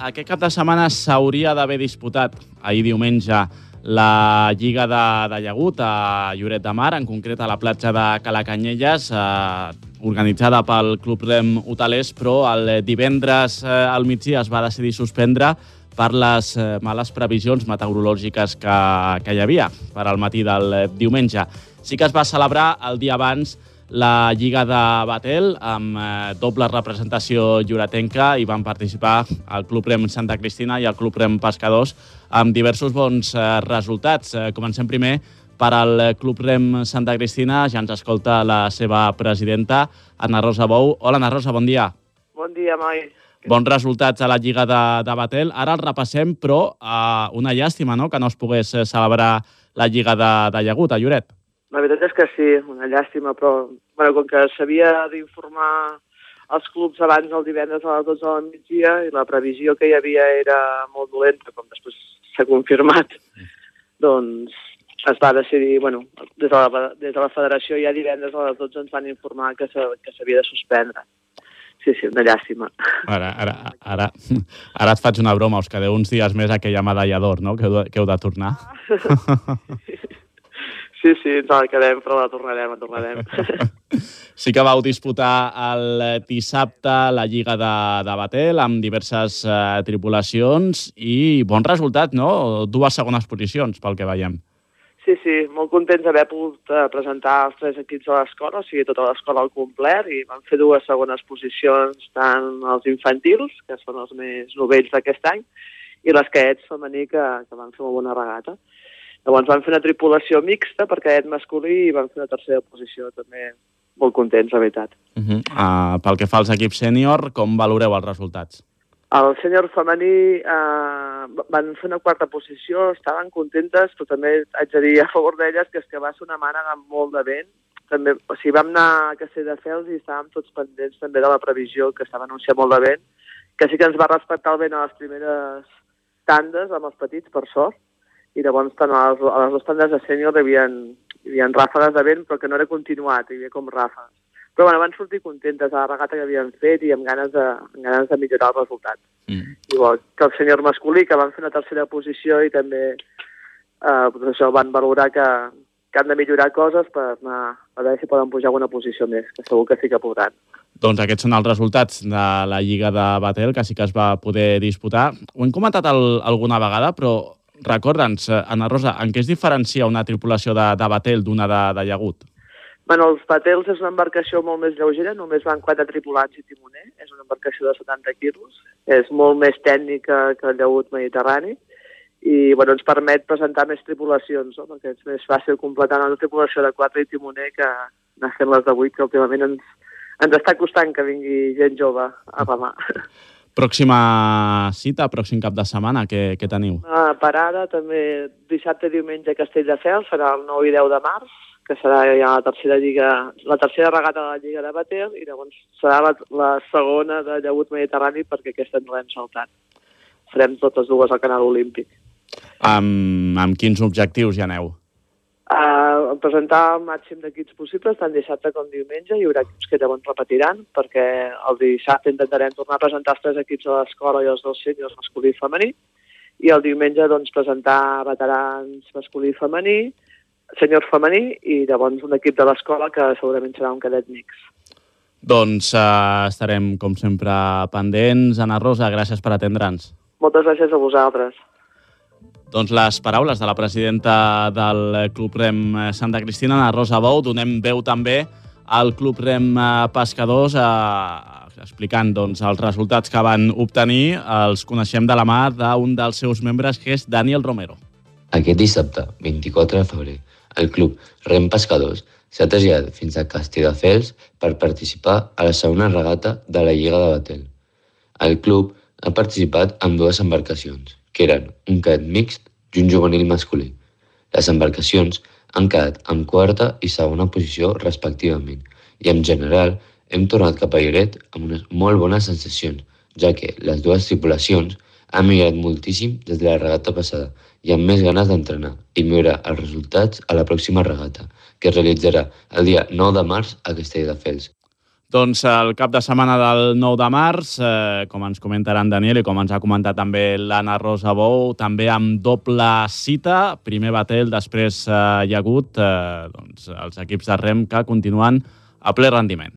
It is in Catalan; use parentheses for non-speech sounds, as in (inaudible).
aquest cap de setmana s'hauria d'haver disputat ahir diumenge la Lliga de, de Llagut a Lloret de Mar, en concret a la platja de Calacanyelles, eh, organitzada pel Club Rem Hotelers, però el divendres eh, al migdia es va decidir suspendre per les eh, males previsions meteorològiques que, que hi havia per al matí del eh, diumenge. Sí que es va celebrar el dia abans la Lliga de Batel amb eh, doble representació lloretenca i van participar el Club Rem Santa Cristina i el Club Rem Pescadors amb diversos bons eh, resultats. Eh, comencem primer per al Club Rem Santa Cristina. Ja ens escolta la seva presidenta, Anna Rosa Bou. Hola, Anna Rosa, bon dia. Bon dia, Mai. Bons resultats a la Lliga de, de Batel. Ara el repassem, però eh, una llàstima no? que no es pogués eh, celebrar la Lliga de, de Llagut, a Lloret. La veritat és que sí, una llàstima, però bueno, com que s'havia d'informar els clubs abans el divendres a les 12 del migdia i la previsió que hi havia era molt dolenta, com després s'ha confirmat, (laughs) doncs es va decidir, bueno, des de, la, des de la federació ja divendres a les 12 ens van informar que s'havia de suspendre. Sí, sí, una llàstima. Ara, ara, ara, ara et faig una broma, us quedeu uns dies més aquella medalla d'or, no?, que heu, de, que heu de tornar. Ah. (laughs) Sí, sí, ens la quedem, però la tornarem, la tornarem. (laughs) Sí que vau disputar el dissabte la Lliga de, de Batel amb diverses eh, tripulacions i bon resultat, no? Dues segones posicions, pel que veiem. Sí, sí, molt contents d'haver pogut eh, presentar els tres equips de l'escola, o sigui, tota l'escola al complet, i vam fer dues segones posicions tant els infantils, que són els més novells d'aquest any, i les caets femení, que, que van fer una bona regata. Llavors van fer una tripulació mixta per cadet masculí i van fer una tercera posició també molt contents, la veritat. Uh -huh. uh, pel que fa als equips sènior, com valoreu els resultats? El sènior femení uh, van fer una quarta posició, estaven contentes, però també haig de dir a favor d'elles que és que va ser una mànega amb molt de vent. També, o sigui, vam anar a Castelldefels i estàvem tots pendents també de la previsió que estava anunciant molt de vent, que sí que ens va respectar el vent a les primeres tandes amb els petits, per sort, i llavors tant a les, a les dues tandes de sènior hi havia, hi havia ràfegues de vent però que no era continuat, hi havia com ràfegues. Però bueno, van sortir contentes de la regata que havien fet i amb ganes de, amb ganes de millorar el resultat. Mm. Igual que el senyor masculí, que van fer una tercera posició i també eh, doncs això van valorar que, que han de millorar coses per anar a veure si poden pujar alguna posició més, que segur que sí que podran. Doncs aquests són els resultats de la Lliga de Batel, que sí que es va poder disputar. Ho hem comentat el, alguna vegada, però recorda'ns, eh, Anna Rosa, en què es diferencia una tripulació de, de batel d'una de, de llagut? Bueno, els batels és una embarcació molt més lleugera, només van quatre tripulats i timoner, és una embarcació de 70 quilos, és molt més tècnica que el llagut mediterrani, i bueno, ens permet presentar més tripulacions, no? perquè és més fàcil completar una tripulació de quatre i timoner que anar fent les de vuit, que últimament ens, ens està costant que vingui gent jove a remar. (laughs) Pròxima cita, pròxim cap de setmana, què, què teniu? Una parada també dissabte i diumenge a Castelldefels, serà el 9 i 10 de març, que serà ja la tercera lliga, la tercera regata de la Lliga de Bater, i llavors serà la, la segona de Llagut Mediterrani perquè aquesta no l'hem saltat. Farem totes dues al canal olímpic. Amb, amb quins objectius hi aneu? Presentar el màxim d'equips possibles, tant dissabte com diumenge. Hi haurà equips que llavors repetiran, perquè el dissabte intentarem tornar a presentar els tres equips de l'escola i els dos sèniors masculí i femení, i el diumenge doncs, presentar veterans masculí i femení, senyor femení, i llavors un equip de l'escola que segurament serà un cadet mix. Doncs uh, estarem, com sempre, pendents. Anna Rosa, gràcies per atendre'ns. Moltes gràcies a vosaltres. Doncs les paraules de la presidenta del Club Rem Santa Cristina, Ana Rosa Bou. Donem veu també al Club Rem Pescadors eh, explicant doncs, els resultats que van obtenir. Els coneixem de la mà d'un dels seus membres, que és Daniel Romero. Aquest dissabte, 24 de febrer, el Club Rem Pescadors s'ha traslladat fins a Castelldefels per participar a la segona regata de la Lliga de Batel. El club ha participat amb dues embarcacions, que eren un cadet mixt i un juvenil masculí. Les embarcacions han quedat en quarta i segona posició respectivament i en general hem tornat cap a Lloret amb unes molt bones sensacions, ja que les dues tripulacions han millorat moltíssim des de la regata passada i amb més ganes d'entrenar i millorar els resultats a la pròxima regata, que es realitzarà el dia 9 de març a Castelldefels. Doncs el cap de setmana del 9 de març, eh, com ens comentaran Daniel i com ens ha comentat també l'Anna Rosa Bou, també amb doble cita, primer Batel, després eh, hi ha hagut eh, doncs, els equips de rem que continuen a ple rendiment.